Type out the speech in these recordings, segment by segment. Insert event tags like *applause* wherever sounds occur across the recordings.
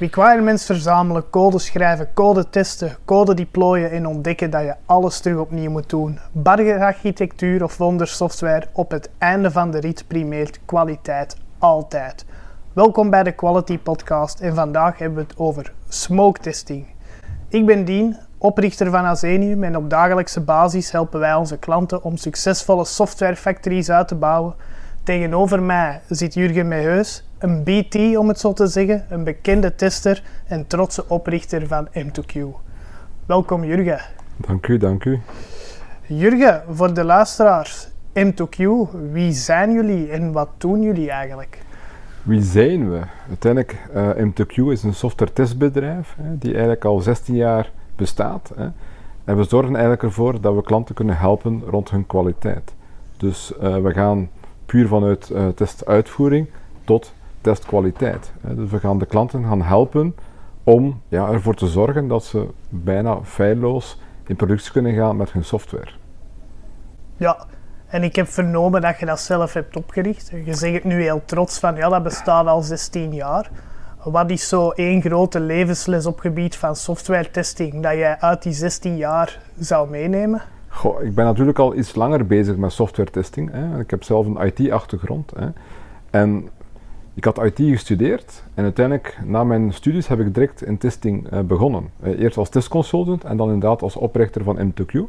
Requirements verzamelen, code schrijven, code testen, code deployen en ontdekken dat je alles terug opnieuw moet doen. Bargerarchitectuur of wondersoftware, op het einde van de rit primeert kwaliteit altijd. Welkom bij de Quality Podcast en vandaag hebben we het over smoke testing. Ik ben Dien, oprichter van Azenium en op dagelijkse basis helpen wij onze klanten om succesvolle software factories uit te bouwen. Tegenover mij zit Jurgen Meheus, een BT om het zo te zeggen, een bekende tester en trotse oprichter van M2Q. Welkom Jurgen. Dank u, dank u. Jurgen, voor de luisteraars, M2Q, wie zijn jullie en wat doen jullie eigenlijk? Wie zijn we? Uiteindelijk, uh, M2Q is een software testbedrijf hè, die eigenlijk al 16 jaar bestaat. Hè. En we zorgen eigenlijk ervoor dat we klanten kunnen helpen rond hun kwaliteit. Dus uh, we gaan puur vanuit uh, testuitvoering tot testkwaliteit. Dus we gaan de klanten gaan helpen om ja, ervoor te zorgen dat ze bijna feilloos in productie kunnen gaan met hun software. Ja, en ik heb vernomen dat je dat zelf hebt opgericht. Je zegt het nu heel trots van, ja, dat bestaat al 16 jaar. Wat is zo één grote levensles op gebied van software testing dat jij uit die 16 jaar zou meenemen? Goh, ik ben natuurlijk al iets langer bezig met software testing. Hè. Ik heb zelf een IT-achtergrond. En ik had IT gestudeerd en uiteindelijk na mijn studies heb ik direct in testing uh, begonnen. Uh, eerst als testconsultant en dan inderdaad als oprichter van M2Q.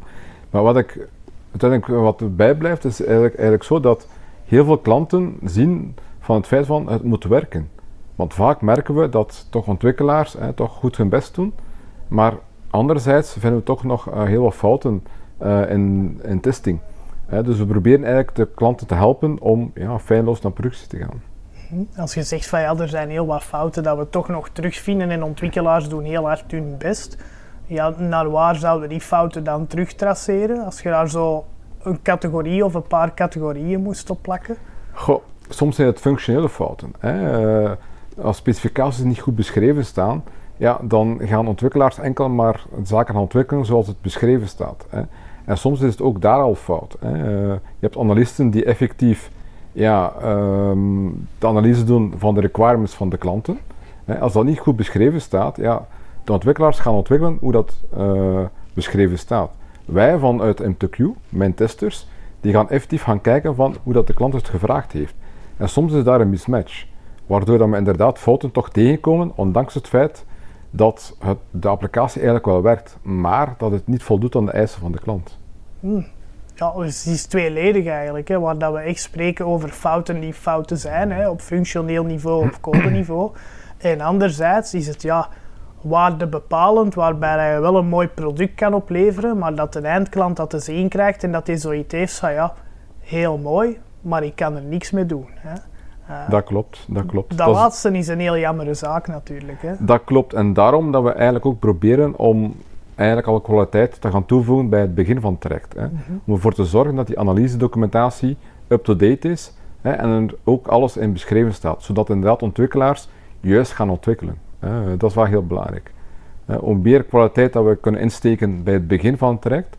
Maar wat ik uiteindelijk wat erbij blijft is eigenlijk, eigenlijk zo dat heel veel klanten zien van het feit van het moet werken. Want vaak merken we dat toch ontwikkelaars hè, toch goed hun best doen, maar anderzijds vinden we toch nog heel wat fouten in, in testing. dus we proberen eigenlijk de klanten te helpen om ja, feilloos naar productie te gaan. Als je zegt van ja, er zijn heel wat fouten dat we toch nog terugvinden en ontwikkelaars doen heel hard hun best. Ja, naar waar zouden die fouten dan terugtraceren? Als je daar zo een categorie of een paar categorieën moest opplakken? Goh, soms zijn het functionele fouten. Hè. Uh, als specificaties niet goed beschreven staan, ja, dan gaan ontwikkelaars enkel maar zaken ontwikkelen zoals het beschreven staat. Hè. En soms is het ook daar al fout. Hè. Uh, je hebt analisten die effectief ja, um, de analyse doen van de requirements van de klanten. als dat niet goed beschreven staat, ja, de ontwikkelaars gaan ontwikkelen hoe dat uh, beschreven staat. Wij vanuit M2Q, mijn testers, die gaan effectief gaan kijken van hoe dat de klant het gevraagd heeft. En soms is daar een mismatch, waardoor dat we inderdaad fouten toch tegenkomen, ondanks het feit dat het, de applicatie eigenlijk wel werkt, maar dat het niet voldoet aan de eisen van de klant. Hmm ja, het is tweeledig eigenlijk, hè, waar dat we echt spreken over fouten die fouten zijn, hè, op functioneel niveau, op codeniveau. En anderzijds is het ja, waardebepalend, waarbij je wel een mooi product kan opleveren, maar dat de eindklant dat te zien krijgt en dat hij zoiets heeft van ja, heel mooi, maar ik kan er niks mee doen. Hè. Uh, dat klopt, dat klopt. Dat, dat laatste is een heel jammere zaak natuurlijk. Hè. Dat klopt en daarom dat we eigenlijk ook proberen om eigenlijk al kwaliteit te gaan toevoegen bij het begin van het traject. Hè. Mhm. Om ervoor te zorgen dat die analyse-documentatie up-to-date is hè, en er ook alles in beschreven staat, zodat inderdaad ontwikkelaars juist gaan ontwikkelen. Hè. Dat is wel heel belangrijk. Hoe meer kwaliteit dat we kunnen insteken bij het begin van het traject,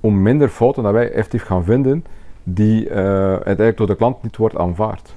hoe minder fouten dat wij effectief gaan vinden die uh, uiteindelijk door de klant niet wordt aanvaard.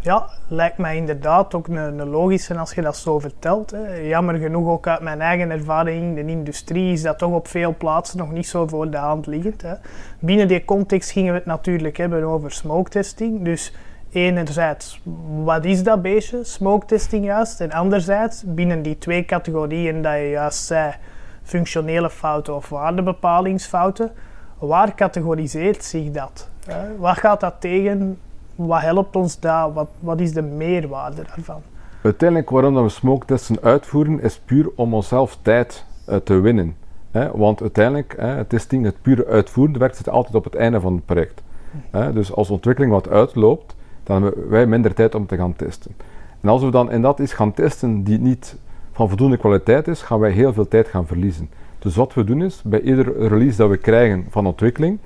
Ja, lijkt mij inderdaad ook een, een logische als je dat zo vertelt. Hè. Jammer genoeg ook uit mijn eigen ervaring in de industrie is dat toch op veel plaatsen nog niet zo voor de hand liggend. Hè. Binnen die context gingen we het natuurlijk hebben over smoke testing. Dus enerzijds, wat is dat beestje, smoke testing juist? En anderzijds, binnen die twee categorieën dat je juist zei, functionele fouten of waardebepalingsfouten, waar categoriseert zich dat? Hè? Wat gaat dat tegen wat helpt ons daar? Wat, wat is de meerwaarde daarvan? Uiteindelijk waarom we smoke testen uitvoeren is puur om onszelf tijd uh, te winnen. Hè? Want uiteindelijk, hè, het testing, het pure uitvoeren, werkt het altijd op het einde van het project. Hè? Dus als ontwikkeling wat uitloopt, dan hebben wij minder tijd om te gaan testen. En als we dan in dat iets gaan testen die niet van voldoende kwaliteit is, gaan wij heel veel tijd gaan verliezen. Dus wat we doen is, bij ieder release dat we krijgen van ontwikkeling,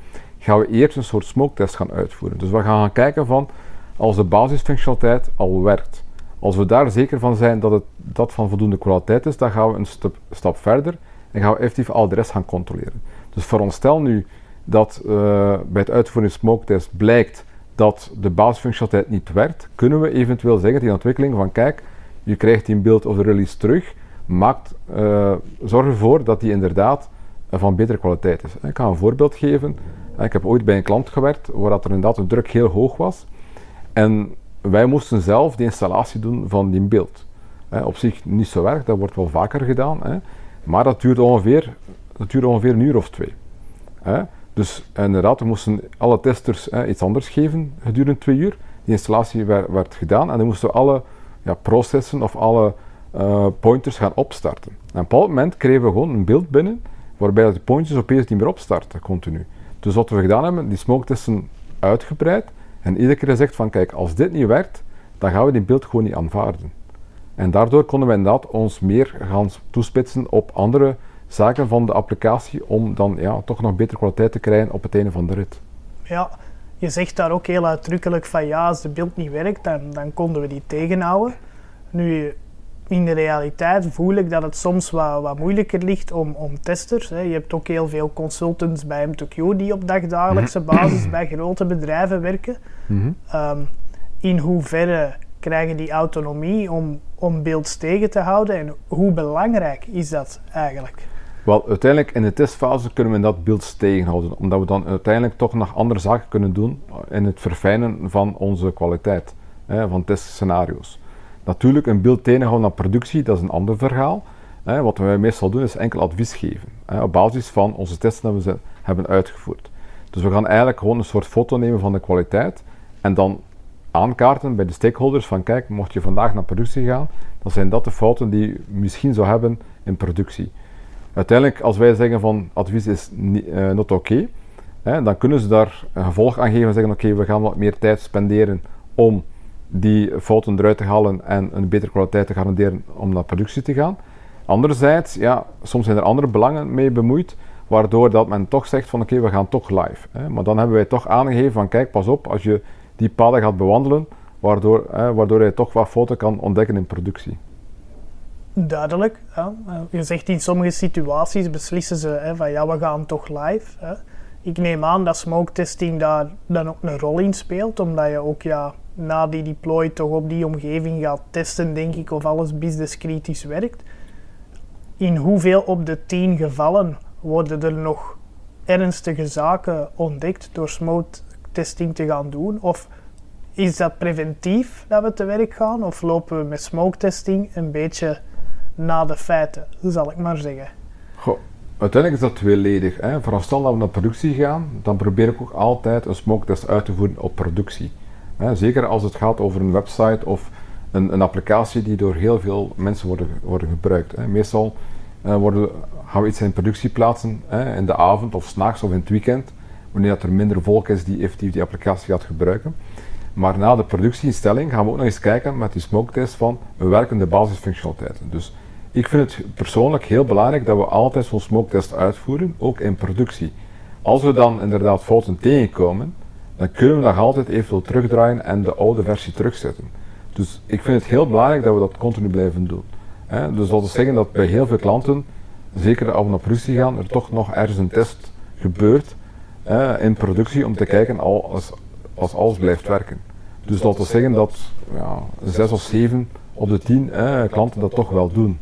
gaan we eerst een soort smoke test gaan uitvoeren. Dus we gaan gaan kijken van, als de basisfunctionaliteit al werkt, als we daar zeker van zijn dat het dat van voldoende kwaliteit is, dan gaan we een stap, stap verder en gaan we effectief al de rest gaan controleren. Dus veronderstel nu dat uh, bij het uitvoeren van smoke test blijkt dat de basisfunctionaliteit niet werkt, kunnen we eventueel zeggen de ontwikkeling van kijk, je krijgt die beeld of de release terug, maakt, uh, zorg ervoor dat die inderdaad van betere kwaliteit is. Ik ga een voorbeeld geven. Ik heb ooit bij een klant gewerkt waar dat er inderdaad de druk heel hoog was. En wij moesten zelf de installatie doen van die beeld. op zich niet zo erg, dat wordt wel vaker gedaan. Maar dat duurde ongeveer, dat duurde ongeveer een uur of twee. Dus inderdaad, we moesten alle testers iets anders geven gedurende twee uur. Die installatie werd, gedaan en dan moesten we alle ja, processen of alle uh, pointers gaan opstarten. En op een bepaald moment kregen we gewoon een beeld binnen waarbij de pointers opeens niet meer opstarten, continu. Dus wat we gedaan hebben, die smoke testen uitgebreid en iedere keer gezegd van kijk, als dit niet werkt, dan gaan we die beeld gewoon niet aanvaarden. En daardoor konden we inderdaad ons meer gaan toespitsen op andere zaken van de applicatie om dan ja, toch nog betere kwaliteit te krijgen op het einde van de rit. Ja, je zegt daar ook heel uitdrukkelijk van ja, als de beeld niet werkt, dan, dan konden we die tegenhouden. Nu, in de realiteit voel ik dat het soms wat, wat moeilijker ligt om, om testers. Hè. Je hebt ook heel veel consultants bij M2Q die op dagdagelijkse mhm. basis bij grote bedrijven werken. Mhm. Ehm, in hoeverre krijgen die autonomie om, om beelds tegen te houden en hoe belangrijk is dat eigenlijk? Wel, uiteindelijk in de testfase kunnen we dat beeld tegenhouden, omdat we dan uiteindelijk toch nog andere zaken kunnen doen in het verfijnen van onze kwaliteit, hè, van testscenario's. Natuurlijk, een beeld tegenhouden naar productie, dat is een ander verhaal. Wat wij meestal doen is enkel advies geven, op basis van onze testen die we hebben uitgevoerd. Dus we gaan eigenlijk gewoon een soort foto nemen van de kwaliteit en dan aankaarten bij de stakeholders van kijk, mocht je vandaag naar productie gaan, dan zijn dat de fouten die je misschien zou hebben in productie. Uiteindelijk, als wij zeggen van advies is niet not oké, okay, dan kunnen ze daar een gevolg aan geven en zeggen oké, we gaan wat meer tijd spenderen om die fouten eruit te halen en een betere kwaliteit te garanderen om naar productie te gaan. Anderzijds, ja, soms zijn er andere belangen mee bemoeid, waardoor dat men toch zegt van oké, we gaan toch live. Hè. Maar dan hebben wij toch aangegeven van kijk, pas op, als je die paden gaat bewandelen, waardoor, hè, waardoor je toch wat fouten kan ontdekken in productie. Duidelijk. Je zegt in sommige situaties beslissen ze hè, van ja, we gaan toch live. Hè. Ik neem aan dat smoke testing daar dan ook een rol in speelt, omdat je ook ja, na die deploy toch op die omgeving gaat testen, denk ik, of alles businesskritisch werkt. In hoeveel op de tien gevallen worden er nog ernstige zaken ontdekt door smoke testing te gaan doen? Of is dat preventief dat we te werk gaan? Of lopen we met smoke testing een beetje na de feiten, zal ik maar zeggen? Uiteindelijk is dat tweeledig. Hè. Vooral dat we naar productie gaan, dan probeer ik ook altijd een smoke test uit te voeren op productie. Hè. Zeker als het gaat over een website of een, een, applicatie die door heel veel mensen worden, worden gebruikt. Hè. Meestal uh, worden, gaan we iets in productie plaatsen hè, in de avond of s'nachts of in het weekend wanneer dat er minder volk is die effectief die applicatie gaat gebruiken. Maar na de productieinstelling gaan we ook nog eens kijken met die smoke test van werkende basisfunctionaliteiten. Dus ik vind het persoonlijk heel belangrijk dat we altijd zo'n smoke test uitvoeren, ook in productie. Als we dan inderdaad fouten tegenkomen, dan kunnen we nog altijd eventueel terugdraaien en de oude versie terugzetten. Dus ik vind het heel belangrijk dat we dat continu blijven doen. Dus dat wil zeggen dat bij heel veel klanten, zeker als we naar productie gaan, er toch nog ergens een test gebeurt in productie om te kijken als, als alles blijft werken. Dus dat wil zeggen dat ja, zes of zeven op de tien klanten dat toch wel doen.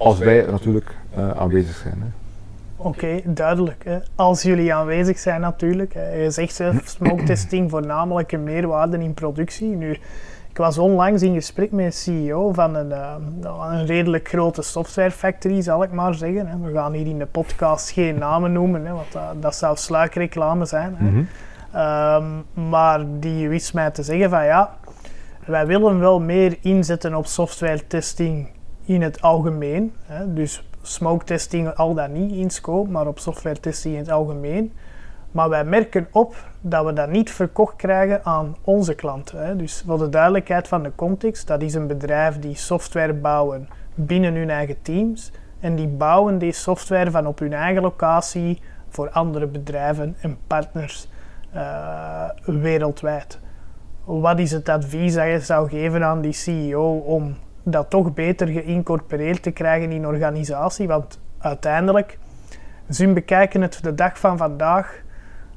Als wij natuurlijk uh, aanwezig zijn. Oké, duidelijk. Hè. Als jullie aanwezig zijn natuurlijk. Hè. Je zegt zelf *clears throat* smoke testing voornamelijk een meerwaarde in productie. Nu, ik was onlangs in gesprek met een CEO van een, uh, een redelijk grote software factory, zal ik maar zeggen. Hè. We gaan hier in de podcast geen namen noemen, hè, want dat, dat zou sluikreclame zijn. Hè. Mhm. Ehm, maar die wist mij te zeggen van ja, wij willen wel meer inzetten op software testing in het algemeen. Hè. Dus smoke testing al dan niet in scope, maar op software testing in het algemeen. Maar wij merken op dat we dat niet verkocht krijgen aan onze klanten. Hè. Dus voor de duidelijkheid van de context, dat is een bedrijf die software bouwen binnen hun eigen teams. En die bouwen die software van op hun eigen locatie voor andere bedrijven en partners uh, wereldwijd. Wat is het advies dat je zou geven aan die CEO om dat toch beter geïncorporeerd te krijgen in organisatie? Want uiteindelijk, ze bekijken het de dag van vandaag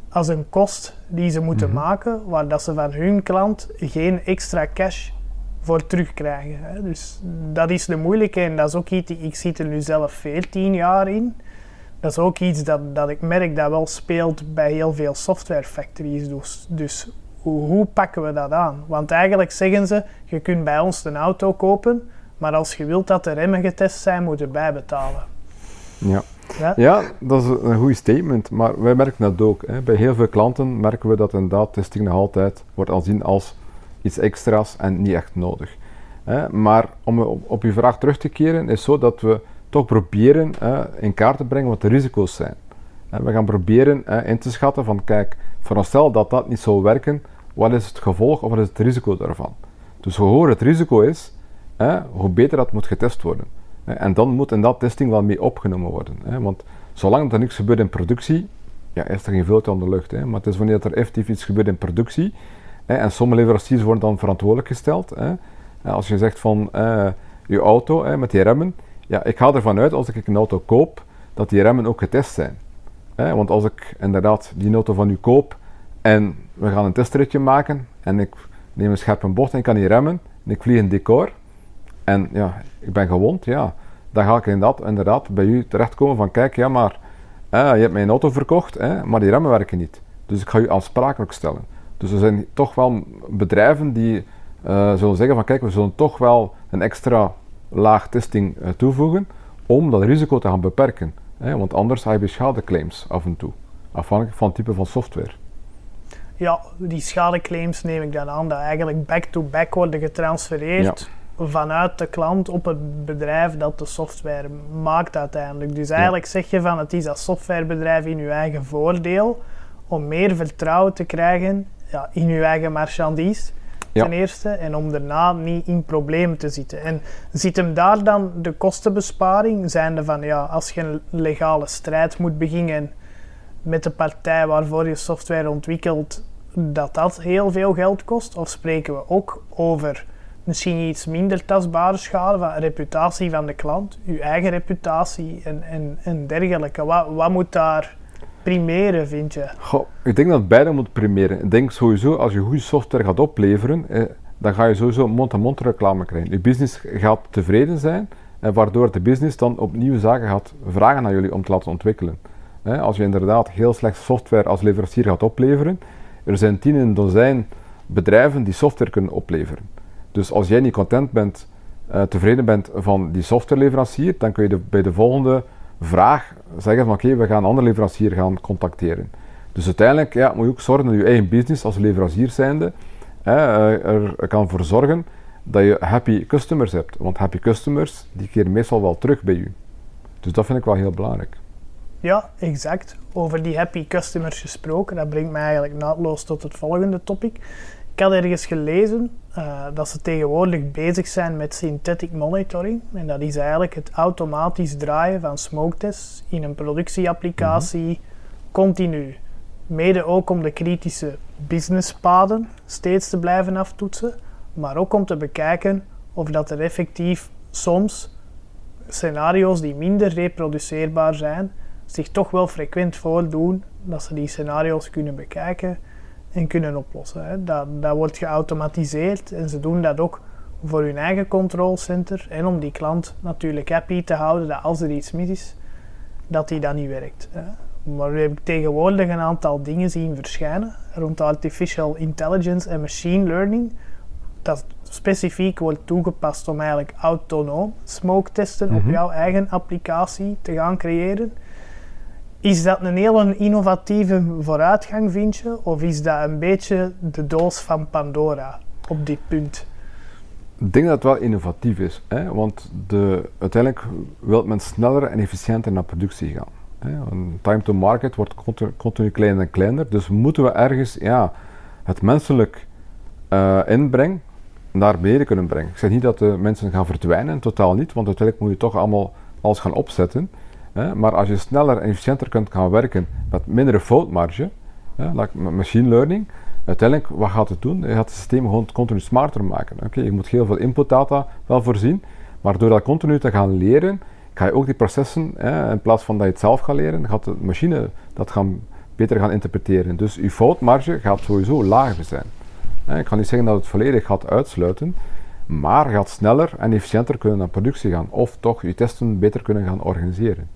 als een kost die ze moeten mhm. maken, waar dat ze van hun klant geen extra cash voor terugkrijgen. Hè. Dus dat is de moeilijke en dat is ook iets, ik zit er nu zelf 14 jaar in. Dat is ook iets dat, dat ik merk dat wel speelt bij heel veel software factories. Dus, dus hoe, hoe pakken we dat aan? Want eigenlijk zeggen ze, je kunt bij ons een auto kopen, maar als je wilt dat de remmen getest zijn, moet je bijbetalen. Ja. Ja? ja, dat is een goed statement, maar wij merken dat ook. Hè. Bij heel veel klanten merken we dat inderdaad testing nog altijd wordt aanzien als iets extra's en niet echt nodig. Hè. Maar om op, op uw vraag terug te keren, is zo dat we toch proberen in kaart te brengen wat de risico's zijn. we gaan proberen in te schatten van, kijk, veronderstel dat dat niet zou werken, wat is het gevolg of wat is het risico daarvan? Dus hoe hoger het risico is, hoe beter dat moet getest worden. En dan moet in dat testing wel mee opgenomen worden. Hè? Want zolang er niks gebeurt in productie, ja, is er geen vuiltje aan de lucht. Hè? Maar het is wanneer er effectief iets gebeurt in productie, hè? en sommige leveranciers worden dan verantwoordelijk gesteld. Hè? Als je zegt van uh, je auto hè, met die remmen, ja, ik ga ervan uit als ik een auto koop, dat die remmen ook getest zijn. Hè? Want als ik inderdaad die auto van u koop en we gaan een testritje maken en ik neem een scherpe bocht en ik kan die remmen en ik vlieg een decor, en ja, ik ben gewond, ja, dan ga ik inderdaad, inderdaad bij u terechtkomen van kijk, ja maar, je hebt mijn auto verkocht, maar die remmen werken niet. Dus ik ga u aansprakelijk stellen. Dus er zijn toch wel bedrijven die uh, zullen zeggen van kijk, we zullen toch wel een extra laag testing uh, toevoegen om dat risico te gaan beperken. Want anders heb je schadeclaims af en toe, afhankelijk van het type van software. Ja, die schadeclaims neem ik dan aan dat eigenlijk back-to-back -back worden getransfereerd vanuit de klant op het bedrijf dat de software maakt uiteindelijk. Dus eigenlijk zeg je van het is dat softwarebedrijf in je eigen voordeel om meer vertrouwen te krijgen ja, in je eigen marchandise. Ten eerste, en om daarna niet in problemen te zitten. En zit hem daar dan de kostenbesparing? Zijnde van ja, als je een legale strijd moet beginnen met de partij waarvoor je software ontwikkelt, dat dat heel veel geld kost? Of spreken we ook over misschien iets minder tastbare schade van reputatie van de klant, uw eigen reputatie en, en, en dergelijke. Wat, wat moet daar primeren, vind je? Goh, ik denk dat beide moet primeren. Ik denk sowieso, als je goede software gaat opleveren, dan ga je sowieso mond-to-mond reclame krijgen. Je business gaat tevreden zijn, en waardoor de business dan opnieuw zaken gaat vragen aan jullie om te laten ontwikkelen. Als je inderdaad heel slecht software als leverancier gaat opleveren, er zijn tien in dozijn bedrijven die software kunnen opleveren. Dus als jij niet content bent, uh, tevreden bent van die softwareleverancier, dan kun je bij de volgende vraag zeggen van oké, we gaan een andere leverancier gaan contacteren. Dus uiteindelijk ja, moet je ook zorgen dat je eigen business als leverancier zijnde uh, er kan voor zorgen dat je happy customers hebt. Want happy customers, die keren meestal wel terug bij je. Dus dat vind ik wel heel belangrijk. Ja, exact. Over die happy customers gesproken, dat brengt mij eigenlijk naadloos tot het volgende topic. Ik had ergens gelezen uh, dat ze tegenwoordig bezig zijn met synthetic monitoring. En dat is eigenlijk het automatisch draaien van smoke tests in een productieapplicatie mm continu. Mede ook om de kritische businesspaden steeds te blijven aftoetsen, maar ook om te bekijken of dat er effectief soms scenario's die minder reproduceerbaar zijn, zich toch wel frequent voordoen, dat ze die scenario's kunnen bekijken en kunnen oplossen. Hè. Dat, dat wordt geautomatiseerd en ze doen dat ook voor hun eigen controlcenter en om die klant natuurlijk happy te houden dat als er iets mis is, dat die dan niet werkt. Hè. Maar we hebben tegenwoordig een aantal dingen zien verschijnen rond artificial intelligence en machine learning, dat specifiek wordt toegepast om eigenlijk autonoom smoke testen op mhm. jouw eigen applicatie te gaan creëren. Is dat een hele innovatieve vooruitgang, vind je? Of is dat een beetje de doos van Pandora op dit punt? Ik denk dat het wel innovatief is, hè? want de, uiteindelijk wil men sneller en efficiënter naar productie gaan. Hè? Time to market wordt continu, kleiner en kleiner, dus moeten we ergens ja, het menselijk uh, inbreng naar beneden kunnen brengen. Ik zeg niet dat de mensen gaan verdwijnen, totaal niet, want uiteindelijk moet je toch allemaal alles gaan opzetten. Maar als je sneller en efficiënter kunt gaan werken met mindere foutmarge, machine learning, uiteindelijk, wat gaat het doen? Je gaat het systeem gewoon continu smarter maken. Oké, je moet heel veel inputdata wel voorzien, maar door dat continu te gaan leren, ga je ook die processen, in plaats van dat je het zelf gaat leren, gaat de machine dat gaan, beter gaan interpreteren. Dus je foutmarge gaat sowieso lager zijn. Ik kan niet zeggen dat het volledig gaat uitsluiten, Maar gaat sneller en efficiënter kunnen naar productie gaan. Of toch je testen beter kunnen gaan organiseren.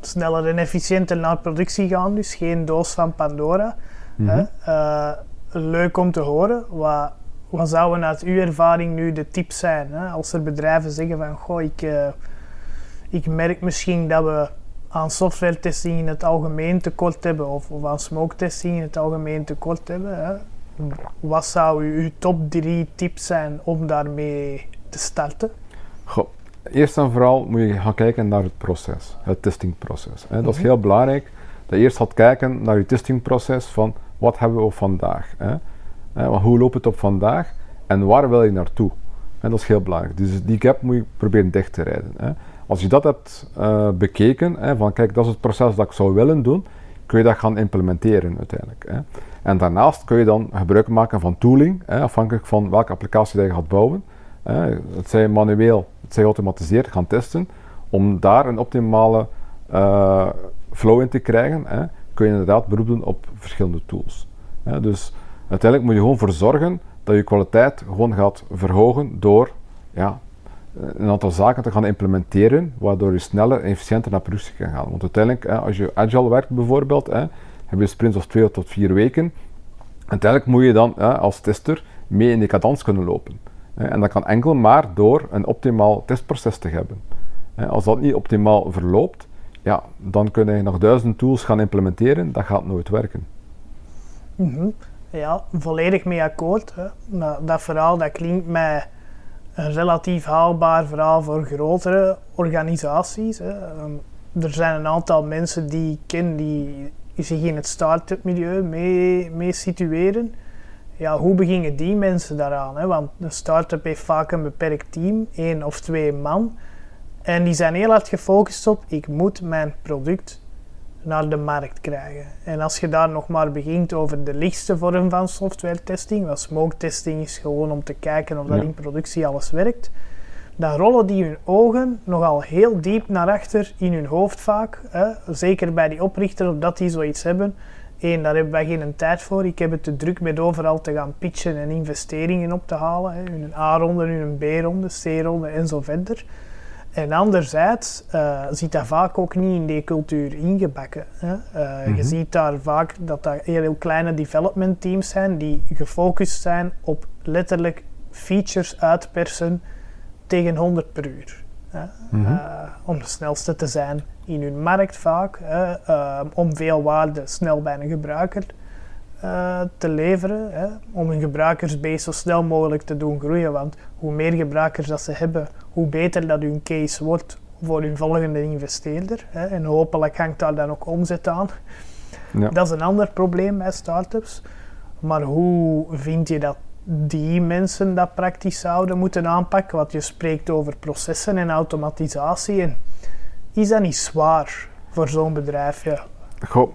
Sneller en efficiënter naar productie gaan, dus geen doos van Pandora. hè? Mhm. Eh, leuk om te horen. Wat, wat zouden uit uw ervaring nu de tips zijn? Hè? Als er bedrijven zeggen van, goh, ik, eh, ik merk misschien dat we aan software testing in het algemeen tekort hebben, of, of aan smoke testing in het algemeen tekort hebben. Hè? Wat zou uw, uw top drie tips zijn om daarmee te starten? Goh, eerst en vooral moet je gaan kijken naar het proces, het testingproces. Hè. Dat is Mhm. heel belangrijk dat je eerst gaat kijken naar je testingproces van wat hebben we op vandaag. Hè. Want hoe loopt het op vandaag en waar wil je naartoe? En dat is heel belangrijk. Dus die gap moet je proberen dicht te rijden. Hè. Als je dat hebt eh, bekeken, hè, van kijk, dat is het proces dat ik zou willen doen, kun je dat gaan implementeren uiteindelijk. Hè. En daarnaast kun je dan gebruik maken van tooling, hè, afhankelijk van welke applicatie dat je gaat bouwen. Hè. Het zij manueel, zij geautomatiseerd gaan testen, om daar een optimale eh, flow in te krijgen, hè, kun je inderdaad beroep doen op verschillende tools. Dus uiteindelijk moet je gewoon voor zorgen dat je kwaliteit gewoon gaat verhogen door ja, een aantal zaken te gaan implementeren, waardoor je sneller en efficiënter naar productie kan gaan. Want uiteindelijk, hè, als je agile werkt bijvoorbeeld, hè, heb je sprints of twee tot vier weken. Uiteindelijk moet je dan hè, als tester mee in die cadans kunnen lopen. Hè. En dat kan enkel maar door een optimaal testproces te hebben. Hè, Als dat niet optimaal verloopt, ja, dan kun je nog duizend tools gaan implementeren, dat gaat nooit werken. Mhm. Ja, volledig mee akkoord. Hè. Maar dat verhaal dat klinkt mij een relatief haalbaar verhaal voor grotere organisaties. Hè. Ehm, Er zijn een aantal mensen die ik ken die zich in het start-up milieu mee, mee situeren. Ja, hoe beginnen die mensen daaraan? Hè? Want een start-up heeft vaak een beperkt team, één of twee man. En die zijn heel hard gefocust op, ik moet mijn product naar de markt krijgen. En als je daar nog maar begint over de lichtste vorm van software testing, want smoke testing is gewoon om te kijken of dat Ja. in productie alles werkt, dan rollen die hun ogen nogal heel diep naar achter in hun hoofd vaak. Hè? Zeker bij die oprichter, omdat die zoiets hebben. Eén, daar hebben wij geen tijd voor. Ik heb het te druk met overal te gaan pitchen en investeringen op te halen. Hè? Hun A-ronde, hun B-ronde, C-ronde en zo verder. En anderzijds eh, zit dat vaak ook niet in die cultuur ingebakken. Hè? Eh, Mhm. Je ziet daar vaak dat dat heel kleine development teams zijn die gefocust zijn op letterlijk features uitpersen tegen 100 per uur. Mhm. Eh, om de snelste te zijn in hun markt vaak. Hè? Eh, om veel waarde snel bij een gebruiker eh, te leveren. Hè? Om hun gebruikersbase zo snel mogelijk te doen groeien. Want hoe meer gebruikers dat ze hebben, hoe beter dat hun case wordt voor hun volgende investeerder. Hè? En hopelijk hangt daar dan ook omzet aan. Ja. Dat is een ander probleem bij startups. Maar hoe vind je dat die mensen dat praktisch zouden moeten aanpakken? Want je spreekt over processen en automatisatie. Is dat niet zwaar voor zo'n bedrijf? Ja.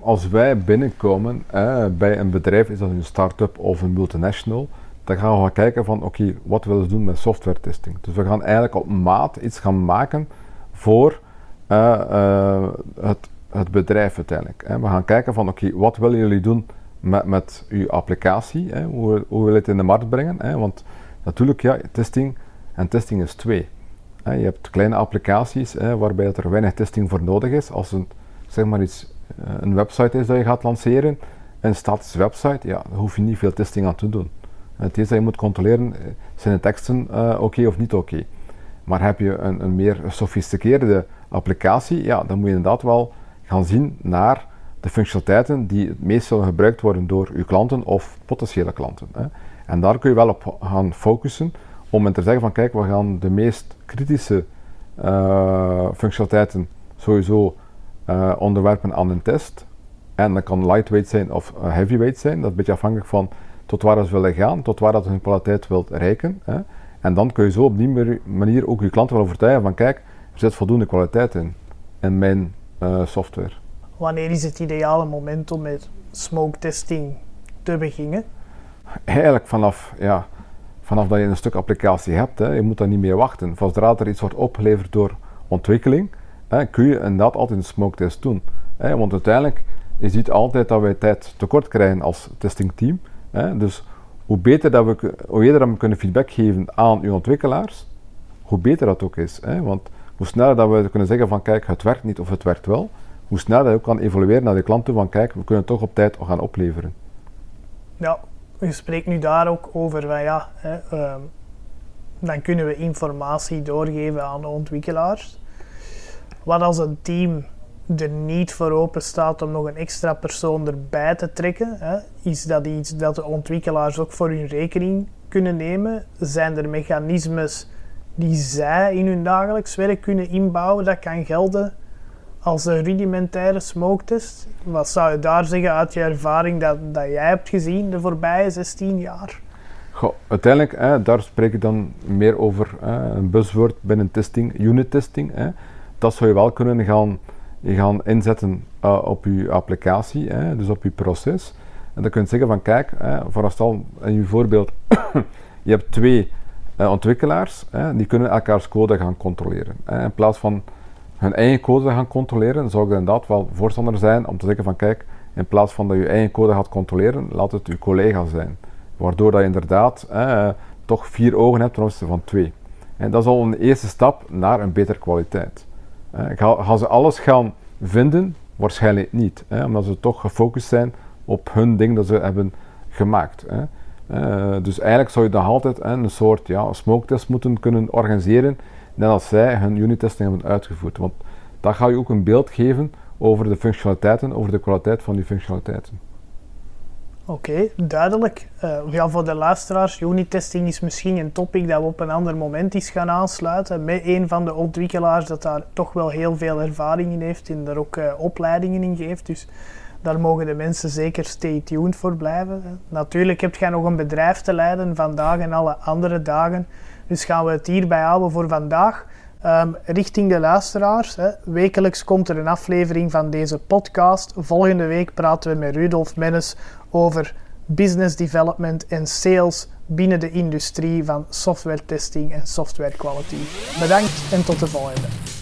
Als wij binnenkomen hè, bij een bedrijf, is dat een start-up of een multinational, dan gaan we gaan kijken van oké, wat willen ze doen met software testing. Dus we gaan eigenlijk op maat iets gaan maken voor eh, eh, het, het bedrijf uiteindelijk. We gaan kijken van oké, wat willen jullie doen met, uw applicatie? Hè? Hoe, hoe wil je het in de markt brengen? Hè? Want natuurlijk, ja, testing en testing is twee. Je hebt kleine applicaties hè, waarbij er weinig testing voor nodig is. Als een, zeg maar iets, eh, een website is dat je gaat lanceren, een statische website, ja, daar hoef je niet veel testing aan te doen. Het eerste dat je moet controleren, eh, zijn de teksten eh, oké of niet oké. Maar heb je een, een meer gesofisticeerde applicatie, ja, dan moet je inderdaad wel gaan zien naar de functionaliteiten die het meest zullen gebruikt worden door uw klanten of potentiële klanten. Hè. En daar kun je wel op gaan focussen om te zeggen van kijk, we gaan de meest kritische uh, functionaliteiten sowieso uh, onderwerpen aan een test. En dat kan lightweight zijn of uh, heavyweight zijn, dat is een beetje afhankelijk van tot waar ze willen gaan, tot waar dat hun kwaliteit wilt reiken. Hè. En dan kun je zo op die manier ook je klanten wel overtuigen van kijk, er zit voldoende kwaliteit in, in mijn software. Wanneer is het ideale moment om met smoke testing te beginnen? Eigenlijk vanaf, ja, vanaf dat je een stuk applicatie hebt, hè, je moet daar niet meer wachten. Zodra er iets wordt opgeleverd door ontwikkeling, hè, kun je inderdaad altijd een smoke test doen. Hè, want uiteindelijk, je ziet altijd dat wij tijd tekort krijgen als testingteam. Hè, dus hoe, beter dat we, hoe eerder we kunnen feedback geven aan uw ontwikkelaars, hoe beter dat ook is. Hè? Want hoe sneller dat we kunnen zeggen van kijk, het werkt niet of het werkt wel, hoe sneller dat ook kan evolueren naar de klant toe van kijk, we kunnen toch op tijd gaan opleveren. Ja, je spreekt nu daar ook over van ja, hè, ehm, dan kunnen we informatie doorgeven aan de ontwikkelaars. Wat als een team er niet voor open staat om nog een extra persoon erbij te trekken, hè, is dat iets dat de ontwikkelaars ook voor hun rekening kunnen nemen? Zijn er mechanismes die zij in hun dagelijks werk kunnen inbouwen dat kan gelden als een rudimentaire smoketest? Wat zou je daar zeggen uit je ervaring dat, dat jij hebt gezien de voorbije 16 jaar? Goh, uiteindelijk, hè, daar spreek ik dan meer over hè, een buzzword binnen testing, unit testing. Hè. Dat zou je wel kunnen gaan, gaan inzetten uh, op je applicatie, hè, dus op je proces. En dan kun je zeggen van kijk, vooral in je voorbeeld, *coughs* je hebt twee uh, ontwikkelaars, hè, die kunnen elkaars code gaan controleren. Hè. In plaats van hun eigen code gaan controleren, zou ik inderdaad wel voorstander zijn om te zeggen van kijk, in plaats van dat je eigen code gaat controleren, laat het je collega zijn. Waardoor dat je inderdaad eh, toch vier ogen hebt ten opzichte van twee. En dat is al een eerste stap naar een betere kwaliteit. Eh, gaan ze alles gaan vinden? Waarschijnlijk niet. omdat ze toch gefocust zijn op hun ding dat ze hebben gemaakt. Uh, dus eigenlijk zou je dan altijd een soort ja, smoke test moeten kunnen organiseren, net als zij hun unit testing hebben uitgevoerd. Want dat gaat je ook een beeld geven over de functionaliteiten, over de kwaliteit van die functionaliteiten. Oké, duidelijk. Ja, voor de luisteraars, unit-testing is misschien een topic dat we op een ander moment eens gaan aansluiten. Met een van de ontwikkelaars dat daar toch wel heel veel ervaring in heeft en daar ook uh, opleidingen in geeft. Dus daar mogen de mensen zeker stay tuned voor blijven. Natuurlijk heb jij nog een bedrijf te leiden vandaag en alle andere dagen. Dus gaan we het hierbij houden voor vandaag. Um, richting de luisteraars. Hè. Wekelijks komt er een aflevering van deze podcast. Volgende week praten we met Rudolf Mennes over business development en sales binnen de industrie van software testing en software quality. Bedankt en tot de volgende.